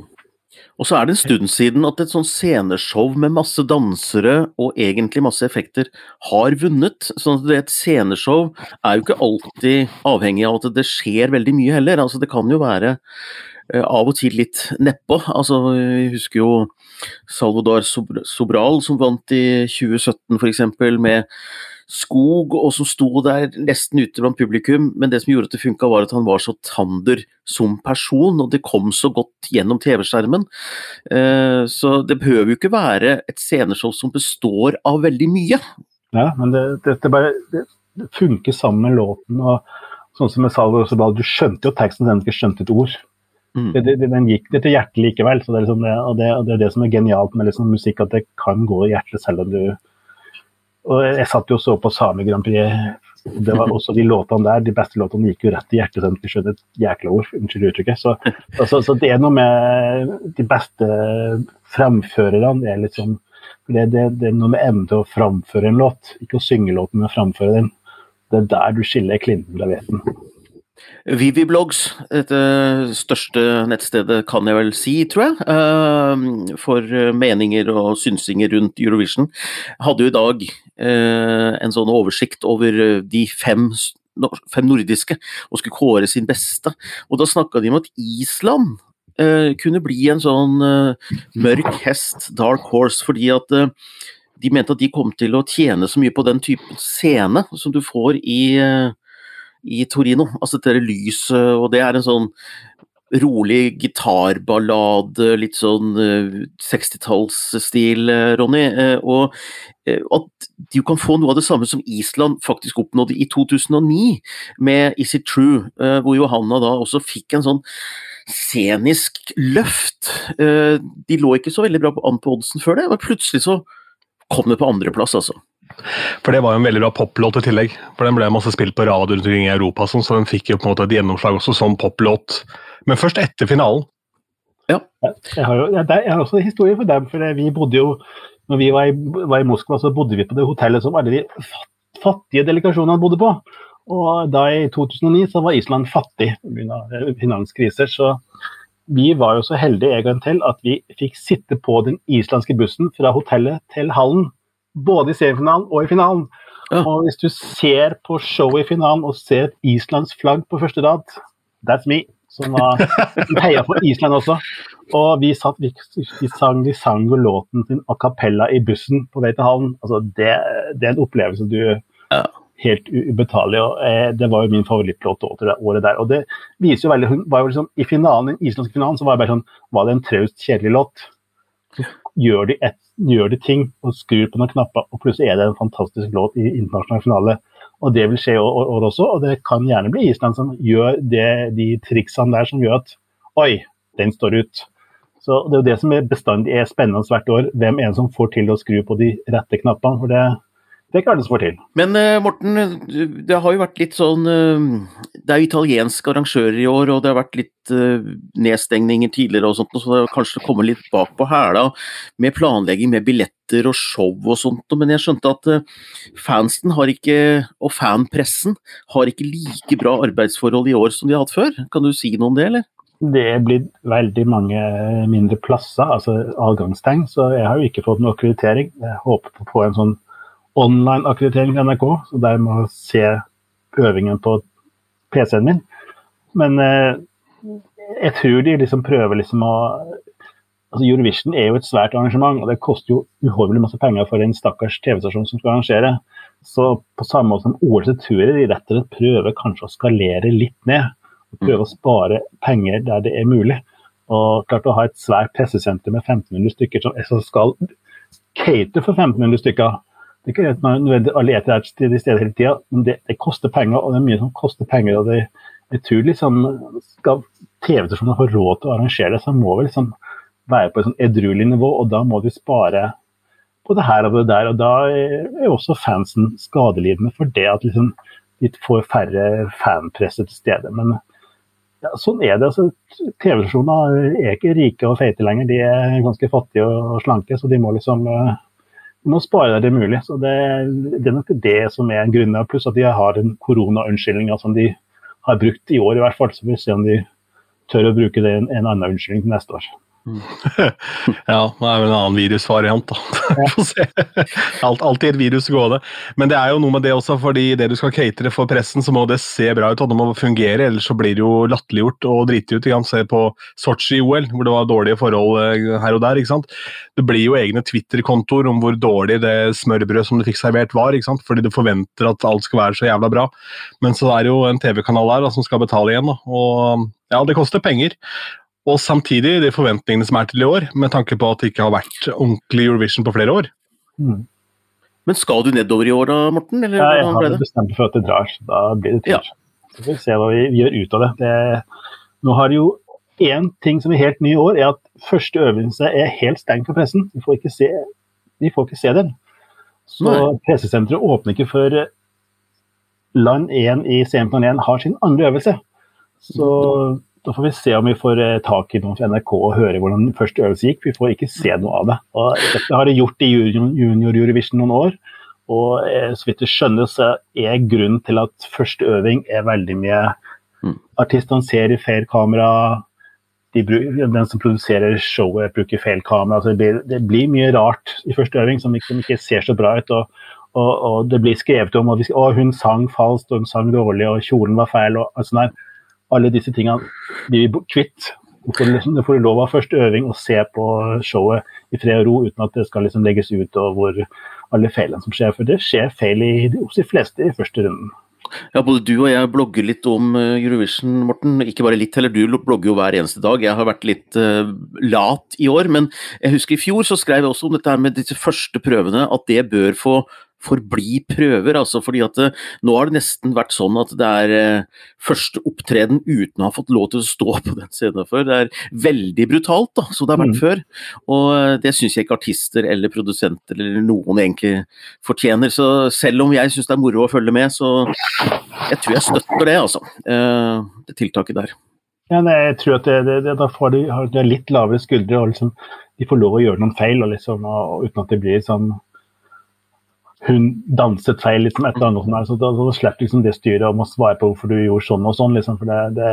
Og så er det en stund siden at et sånn sceneshow med masse dansere og egentlig masse effekter har vunnet. sånn at Et sceneshow er jo ikke alltid avhengig av at det skjer veldig mye heller. altså Det kan jo være av og til litt nedpå. Altså, vi husker jo Salvador Sobral som vant i 2017 f.eks. med skog, og som sto der nesten ute blant publikum. Men det som gjorde at det funka, var at han var så tander som person, og det kom så godt gjennom TV-skjermen. Eh, så det behøver jo ikke være et sceneshow som består av veldig mye. Ja, men det, det, det bare det, funker sammen med låten. og Sånn som med Salvador Sobral, du skjønte jo teksten, den ikke skjønte et ord. Mm. Det, det, den gikk det til hjertet likevel. så det er, liksom det, og det, og det, er det som er genialt med liksom musikk, at det kan gå i hjertet selv om du og Jeg satt jo og så på Same Grand Prix. det var også De låtene der, de beste låtene gikk jo rett i hjertet. Sånn, skjønner et jækla ord, unnskyld uttrykket. Så, altså, så, det er noe med de beste framførerne. Det er liksom det, det, er noe med evnen til å framføre en låt, ikke å synge låten, men framføre den. Det er der du skiller klinten fra veten. Viviblogs, dette største nettstedet kan jeg vel si, tror jeg, eh, for meninger og synsinger rundt Eurovision, hadde jo i dag eh, en sånn oversikt over de fem, fem nordiske og skulle kåre sin beste. Og da snakka de om at Island eh, kunne bli en sånn mørk hest, dark horse, fordi at de mente at de kom til å tjene så mye på den typen scene som du får i i Torino. Altså dette lyset, og det er en sånn rolig gitarballade, litt sånn uh, eh, 60-tallsstil, uh, eh, Ronny. Uh, og at du kan få noe av det samme som Island faktisk oppnådde i 2009 med Is It True, hvor Johanna da også fikk en sånn scenisk løft. de lå ikke så veldig bra an på oddsen før det, men plutselig så kom det på andreplass, altså. For det var jo en veldig bra poplåt i tillegg. For den ble masse spilt på radio rundt omkring i Europa, sånn, så den fikk jo på en måte et gjennomslag også som poplåt. Men først etter finalen. Ja. Jeg har, jo, jeg, jeg har også en historie for dem. for vi bodde jo, når vi var i, var i, Moskva, så bodde vi på det hotellet som alle de fattige delegasjonene bodde på. Og da i 2009 så var Island fattig pga. finanskriser. Så vi var jo så heldige en gang til at vi fikk sitte på den islandske bussen fra hotellet til hallen. Både i semifinalen og i finalen. Ja. Og hvis du ser på showet i finalen og ser et Islands flagg på første rad, that's me. Som var heia for Island også. Og vi, satt, vi, vi sang, vi sang låten sin a cappella i bussen på vei til hallen. Altså, det, det er en opplevelse du ja helt ubetalelig. og eh, Det var jo min favorittlåt det året der. og det viser jo veldig, hun var jo liksom, I finalen, den islandske finalen så var det bare sånn, var det en traust, kjedelig låt. Så gjør de, et, gjør de ting og skrur på noen knapper, og plutselig er det en fantastisk låt i internasjonal finale. Og Det vil skje i år også, og det kan gjerne bli Island som gjør det, de triksene der som gjør at Oi, den står ut. Så Det er jo det som er bestandig er spennende hvert år. Hvem er det som får til å skru på de rette knappene? for det det klarer det som får til. Men uh, Morten, det har jo vært litt sånn uh, Det er jo italienske arrangører i år, og det har vært litt nedstengninger tidligere og sånt, så det har kanskje kommet litt bak på hæla med planlegging med billetter og show og sånt. Men jeg skjønte at fansen har ikke, og fanpressen har ikke like bra arbeidsforhold i år som de har hatt før. Kan du si noe om det, eller? Det er blitt veldig mange mindre plasser, altså adgangstegn, så jeg har jo ikke fått noe akkreditering. Jeg håper på å få en sånn online-akkreditering fra NRK, så der må jeg se øvingen på PC-en min. Men eh, jeg tror de liksom prøver liksom å altså Eurovision er jo et svært arrangement, og det koster jo uhorvelig masse penger for en stakkars TV-stasjon som skal arrangere. Så på samme måte som OL, så tror jeg de rett og slett prøver kanskje å skalere litt ned. og Prøve å spare penger der det er mulig. Og klart å ha et svært pressesenter med 1500 stykker som skal cater for 1500 stykker, det er ikke man nødvendig alle er til de steder hele tida, men det, det, koster penger, og det er mye som koster penger. og det, jeg tror liksom, Skal TV-stasjonene få råd til å arrangere det, så må vi liksom være på et sånn edruelig nivå, og da må vi spare på det her og det der. og Da er også fansen skadelidende for det at liksom, de får færre fanpresse til stede. Men ja, sånn er det. altså TV-stasjoner er ikke rike og feite lenger, de er ganske fattige og slanke, så de må liksom vi må spare der det mulig. så det, det, er nok det som er en grunn. Pluss at de har en koronaunnskyldning som de har brukt i år i hvert fall. Så vi får se om de tør å bruke det en, en annen unnskyldning til neste år. (laughs) ja, det er vel en annen virusvariant, da. (laughs) Alt, alltid et virus gående. Men det er jo noe med det også, fordi det du skal catere for pressen, så må det se bra ut og det må fungere, ellers så blir det jo latterliggjort og driti ut. Se på Sotsji-OL, hvor det var dårlige forhold eh, her og der. ikke sant? Det blir jo egne Twitter-kontoer om hvor dårlig det smørbrød som du fikk servert var, ikke sant? fordi du forventer at alt skal være så jævla bra. Men så er det jo en TV-kanal der da, som skal betale igjen, da. og ja, det koster penger. Og samtidig de forventningene som er til i år, med tanke på at det ikke har vært ordentlig Eurovision på flere år. Mm. Men skal du nedover i år da, Morten? Eller, ja, jeg har bestemt meg for at det drar. Da blir det tur. Ja. Så får vi se hva vi, gjør ut av det. det. Nå har jo én ting som er helt ny i år, er at første øvelse er helt stengt for pressen. Vi får ikke se, vi får ikke se den. Så Nei. pressesenteret åpner ikke før land 1 i semifinalen 1 har sin andre øvelse. Så da får vi se om vi får eh, tak i noen fra NRK og høre hvordan første øvelse gikk. Vi får ikke se noe av det. Og dette har de gjort i Junior Eurovision noen år. Og eh, så vidt jeg skjønner, så er grunnen til at første øving er veldig mye mm. Artistene ser i feil kamera. De den som produserer showet, bruker feil kamera. Altså det, blir, det, blir, mye rart i første øving som ikke, ikke ser så bra ut. og og, og, det blir skrevet om at hun sang falskt og hun sang dårlig og kjolen var feil. og, og sånn der alle disse tingene blir vi kvitt. Du får lov av første øving å se på showet i fred og ro uten at det skal liksom legges ut og hvor alle feilene som skjer. For det skjer feil i, hos de fleste i første runden. Ja, Både du og jeg blogger litt om eh, Eurovision, Morten. Ikke bare litt heller, du blogger jo hver eneste dag. Jeg har vært litt uh, lat i år, men jeg husker i fjor så skrev jeg også om dette her med disse første prøvene, at det bør få forbli prøver. altså fordi at eh, Nå har det nesten vært sånn at det er eh, første opptreden uten å ha fått lov til å stå (laughs) på den scenen før. Det er veldig brutalt, da, som det har vært mm. før. Og eh, det syns jeg ikke artister eller produsenter eller noen egentlig fortjener. Så selv om jeg syns det er moro å følge med, så jeg tror jeg støtter det, altså. Det tiltaket der. Ja, nei, jeg tror at det, det, det, da får de, har de litt lavere skuldre, og liksom, de får lov å gjøre noen feil og liksom, og, uten at det blir sånn hun danset feil, liksom, et eller annet sånt så da, da slipper liksom det styret om å svare på hvorfor du gjorde sånn og sånn. Liksom, for det, det,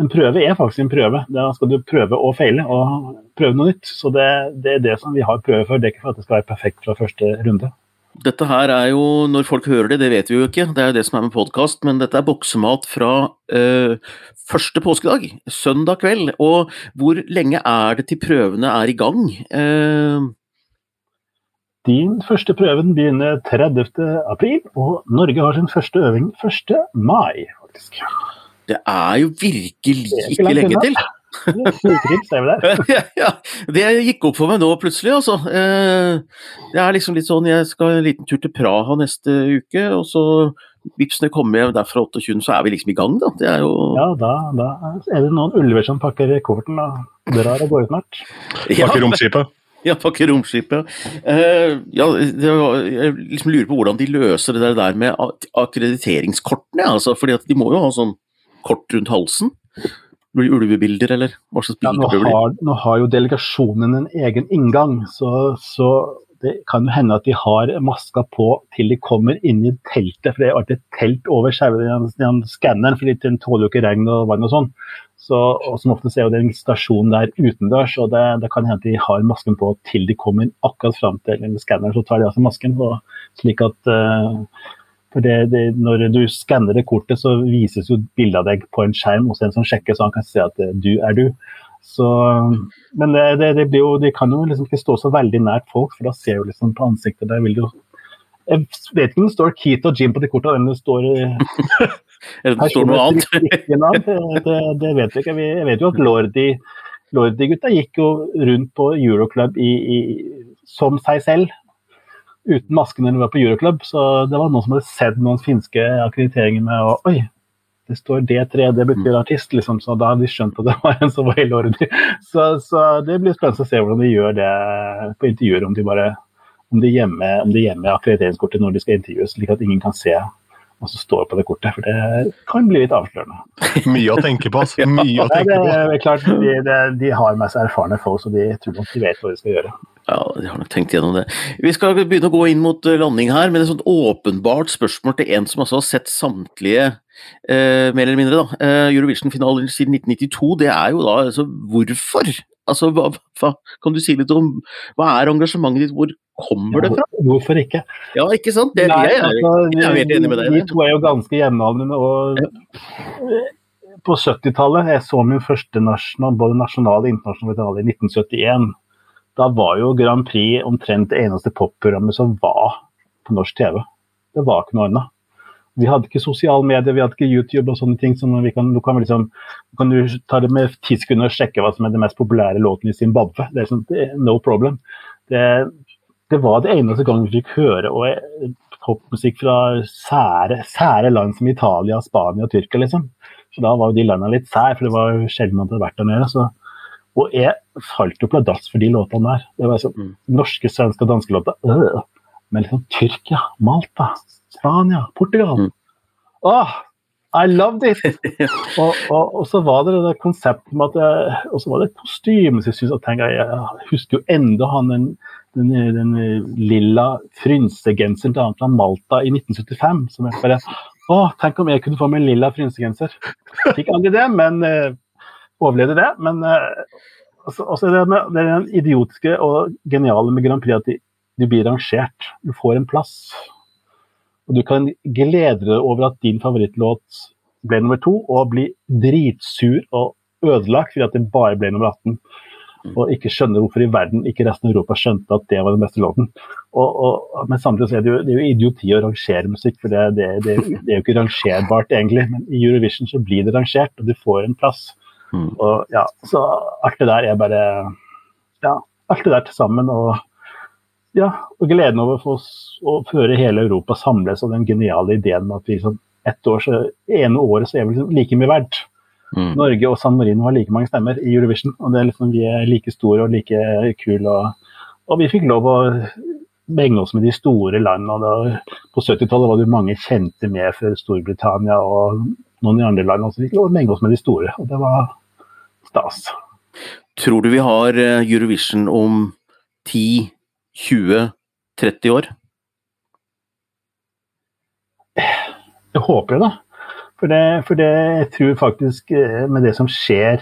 en prøve er faktisk en prøve. Da skal du prøve å feile og prøve noe nytt. Så det, det er det som vi har prøve for. Det er ikke for at det skal være perfekt fra første runde. Dette her er jo, når folk hører det, det vet vi jo ikke, det er jo det som er med podkast, men dette er boksemat fra øh, første påskedag, søndag kveld. Og hvor lenge er det til prøvene er i gang? Uh... Din første prøven begynner 30. april, og Norge har sin første øving 1. mai, faktisk. Det er jo virkelig ikke lenge til. (laughs) ja, ja, det gikk opp for meg nå plutselig, altså. Eh, det er liksom litt sånn, jeg skal en liten tur til Praha neste uke, og så vips når jeg kommer hjem derfra 28., så er vi liksom i gang, da. Det er jo Ja, da, da er det noen ulver som pakker kofferten og drar av gårde snart. Pakker romskipet. (laughs) Ja, pakker romskipet. Uh, ja, var, jeg liksom lurer på hvordan de løser det der med akkrediteringskortene. Altså, fordi de må jo ha sånn kort rundt halsen. Blir det ulvebilder, eller hva slags bilder ja, nå, har, nå har jo delegasjonen en egen inngang, så, så, det kan jo hende at de har maska på til de kommer inn i teltet. For det er alltid telt over skanneren, for den tåler jo ikke regn og vann og sånn. Så, og som ofte er jo det en stasjon der utendørs, og det, det, kan hende de har masken på til de kommer akkurat fram til skanneren, så tar de av seg masken. Og, slik at uh, for det, det, Når du skanner det kortet, så vises jo bildet av deg på en skjerm hos en som sjekker, så han kan se at eh, du er du. Så, men det, det, blir jo, de kan jo liksom ikke stå så veldig nært folk, for da ser du liksom på ansiktet der vil du Jeg vet ikke om det står Keith og Jim på de korta, eller om det står eh, (laughs) Eller det står noe annet. det, det, vet vi ikke. Jeg vet jo at Lordi Lordi-gutta gikk jo rundt på Euroclub i, i, som seg selv uten masken når vi var på Euroclub. Så det var noen som hadde sett noen finske akkrediteringer med og Oi, det står D3, det betyr artist, liksom. Så da hadde de skjønt at det var en som var i Lordi. (laughs) Så, så, det blir spennende å se hvordan de gjør det på intervjuer. Om de bare om de gjemmer, om akkrediteringskortet når de skal intervjues, slik at ingen kan se hva som står på det kortet. For det kan bli litt avslørende. (laughs) Mye å tenke på, altså. Mye å tenke på. Det, det, er klart, de, de, de har med seg erfarne folk, så de tror nok de vet hva de skal gjøre. Ja, de har nok tenkt gjennom det. Vi skal begynne å gå inn mot eh, landing her, men et sånt åpenbart spørsmål til en som altså har sett samtlige, eh, mer eller mindre, da, eh, Eurovision-finalen siden 1992. Det er jo da altså hvorfor? Altså, hva, hva, kan du si litt om hva er engasjementet ditt, hvor kommer det fra? Hvorfor ikke? Ja, ikke sant? Det, Nei, jeg, jeg, jeg, jeg er helt enig med deg. Vi to er jo ganske jevnaldrende. og ja. På 70-tallet jeg så min første nasjonal, både nasjonale og internasjonale finale i 1971 da var jo Grand Prix omtrent det eneste popprogrammet som var på norsk TV. Det var ikke noe annet. Vi hadde ikke sosiale medier, vi hadde ikke YouTube og sånne ting. Så vi kan, kan, liksom, kan du ta det med ti sekunder og sjekke hva som er den mest populære låten i Zimbabwe. Det er, sånn, no problem. Det, det, var det eneste gang vi fikk høre og popmusikk fra sære, sære, land som Italia, Spania og Tyrkia. liksom. Så Da var jo de landene litt sær, for det var sjelden man hadde vært der nede. så og jeg falt jo pladask for de låtene der. Det var sånn mm. norske, svenske og danske låter. Øh. Men liksom Tyrkia, Malta, Spania, Portugal. Mm. Åh, I loved it! (laughs) og, og, og, så var det det konseptet med at jeg, Og så var det et kostyme som jeg synes, jeg, jeg husker jo enda han den, den, den lilla frynsegenseren til han fra Malta i 1975. som jeg bare Å, tenk om jeg kunne få meg en lilla frynsegenser. Fikk aldri det, men uh, overlevde det. Men uh, også, også det, med, det er den idiotiske og geniale med Grand Prix at de, de, blir rangert. Du får en plass. Og du kan glede deg over at din favorittlåt ble nummer to, og bli dritsur og ødelagt fordi at det bare ble nummer 18. Og ikke skjønne hvorfor i verden ikke resten av Europa skjønte at det var den beste låten. Og, og, men samtidig så er det, jo, det er jo idioti å rangere musikk, for det, det, det, det er jo ikke rangerbart egentlig. Men i Eurovision så blir det rangert, og du får en plass. Mm. Og ja, så alt det der er bare Ja, alt det der til sammen. Og ja, og gleden over å, føre hele Europa samles og den geniale ideen med at vi liksom ett år, så, ene året så er vi liksom like mye verdt. Mm. Norge og San Marino har like mange stemmer i Eurovision, og det er liksom, vi er like store og like kule. Og, og vi fikk lov å menge oss med de store landene. På 70-tallet var det mange kjente med for Storbritannia og noen i andre land. Og Så vi fikk lov å menge oss med de store. og det var stas. Tror du vi har eh, Eurovision om 10, 20, 30 år? Jeg håper det, da. For, det, for det, jeg tror faktisk eh, med det som skjer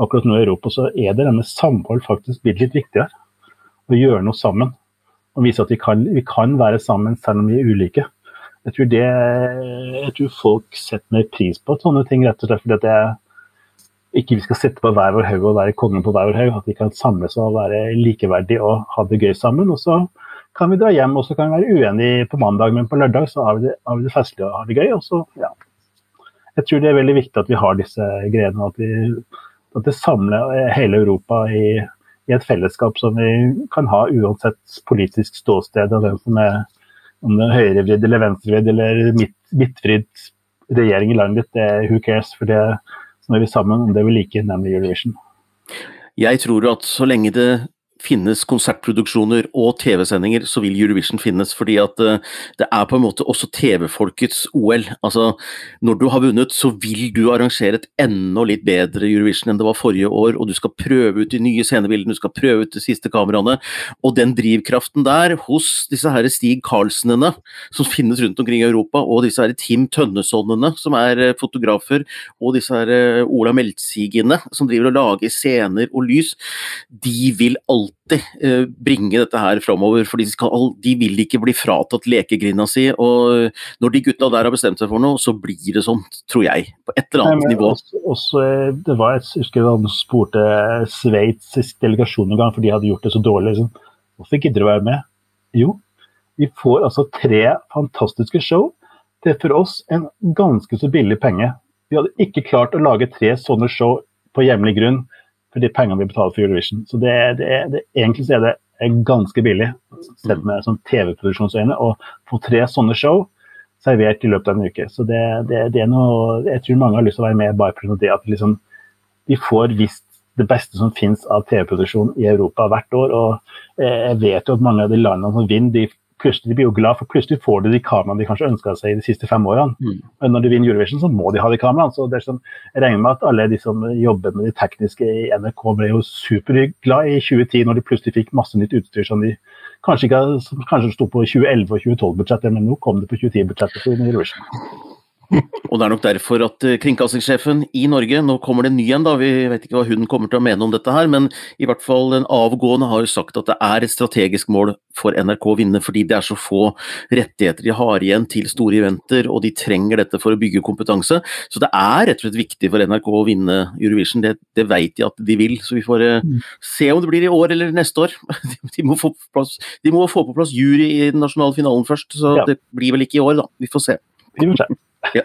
akkurat nå i Europa, så er det denne samhold faktisk blitt litt viktigere. Å gjøre noe sammen. Og vise at vi kan, vi kan være sammen selv om vi er ulike. Jeg tror, det, jeg tror folk setter mer pris på sånne ting, rett og slett fordi det ikke vi skal sitte på hver vår haug og være kongen på hver vår haug. At vi kan samles og være likeverdige og ha det gøy sammen. Og så kan vi dra hjem og så kan vi være uenige på mandag, men på lørdag så har vi det, har vi det festlig og har det gøy. Og så, ja. Jeg tror det er veldig viktig at vi har disse greiene. At, vi, at det samler hele Europa i, i, et fellesskap som vi kan ha uansett politisk ståsted. og hvem som er om det er høyrevridd eller venstrevridd eller midt, midtvridd regjering i landet ditt, det who cares. For det så er vi sammen om det vi liker, nemlig Eurovision. Jeg tror at så lenge det finnes konsertproduksjoner og TV-sendinger, så vil Eurovision finnes. Fordi at uh, det er på en måte også TV-folkets OL. Altså, når du har vunnet, så vil du arrangere et enda litt bedre Eurovision enn det var forrige år, og du skal prøve ut de nye scenebildene, du skal prøve ut de siste kameraene. Og den drivkraften der hos disse her Stig Karlsenene som finnes rundt omkring i Europa, og disse her Tim Tønnesonnene, som er uh, fotografer, og disse her uh, Ola Meltzigene som driver og lager scener og lys, de vil alltid alltid eh, bringe dette her framover. For de, de, vil ikke bli fratatt lekegrinda si. Og når de gutta der har bestemt seg for noe, så blir det sånn, tror jeg. På et eller annet Nei, nivå. Også, også, eh, det var et, jeg husker han spurte sveitsisk delegasjon en gang, for de hadde gjort det så dårlig. Liksom. Hvorfor gidder du å være med? Jo, vi får altså tre fantastiske show til for oss en ganske så billig penge. Vi hadde ikke klart å lage tre sånne show på hjemlig grunn for de pengene vi betaler for Eurovision. Så det, det, det, egentlig så er det ganske billig, sett med sånn TV-produksjonsøyne, å få tre sånne show servert i løpet av en uke. Så det, det, er noe Jeg tror mange har lyst til å være med bare pga. det at liksom, de får visst det beste som finnes av TV-produksjon i Europa hvert år. og Jeg vet jo at mange av de landene som vinner, de plutselig blir jo glad, for plutselig får de de kameraene de kanskje ønska seg i de siste fem årene. Mm. Men når de vinner Eurovision, så må de ha de kameraene. så det er sånn, Jeg regner med at alle de som jobber med de tekniske i NRK, ble jo superglad i 2010 når de plutselig fikk masse nytt utstyr som de kanskje ikke kanskje sto på 2011- og 2012-budsjettet, men nå kom det på 2010-budsjettet for Eurovision. Og det er nok derfor at eh, kringkastingssjefen i Norge, nå kommer det en ny en da, vi vet ikke hva hun kommer til å mene om dette her, men i hvert fall den avgående har jo sagt at det er et strategisk mål for NRK å vinne, fordi det er så få rettigheter de har igjen til store eventer, og de trenger dette for å bygge kompetanse. Så det er rett og slett viktig for NRK å vinne Eurovision, det, det vet de at de vil. Så vi får uh, se om det blir i år eller neste år. (laughs) De må få på plass, må få på plass jury i den nasjonale finalen først, så ja. det blir vel ikke i år, da. Vi får se. Vi får se. Ja.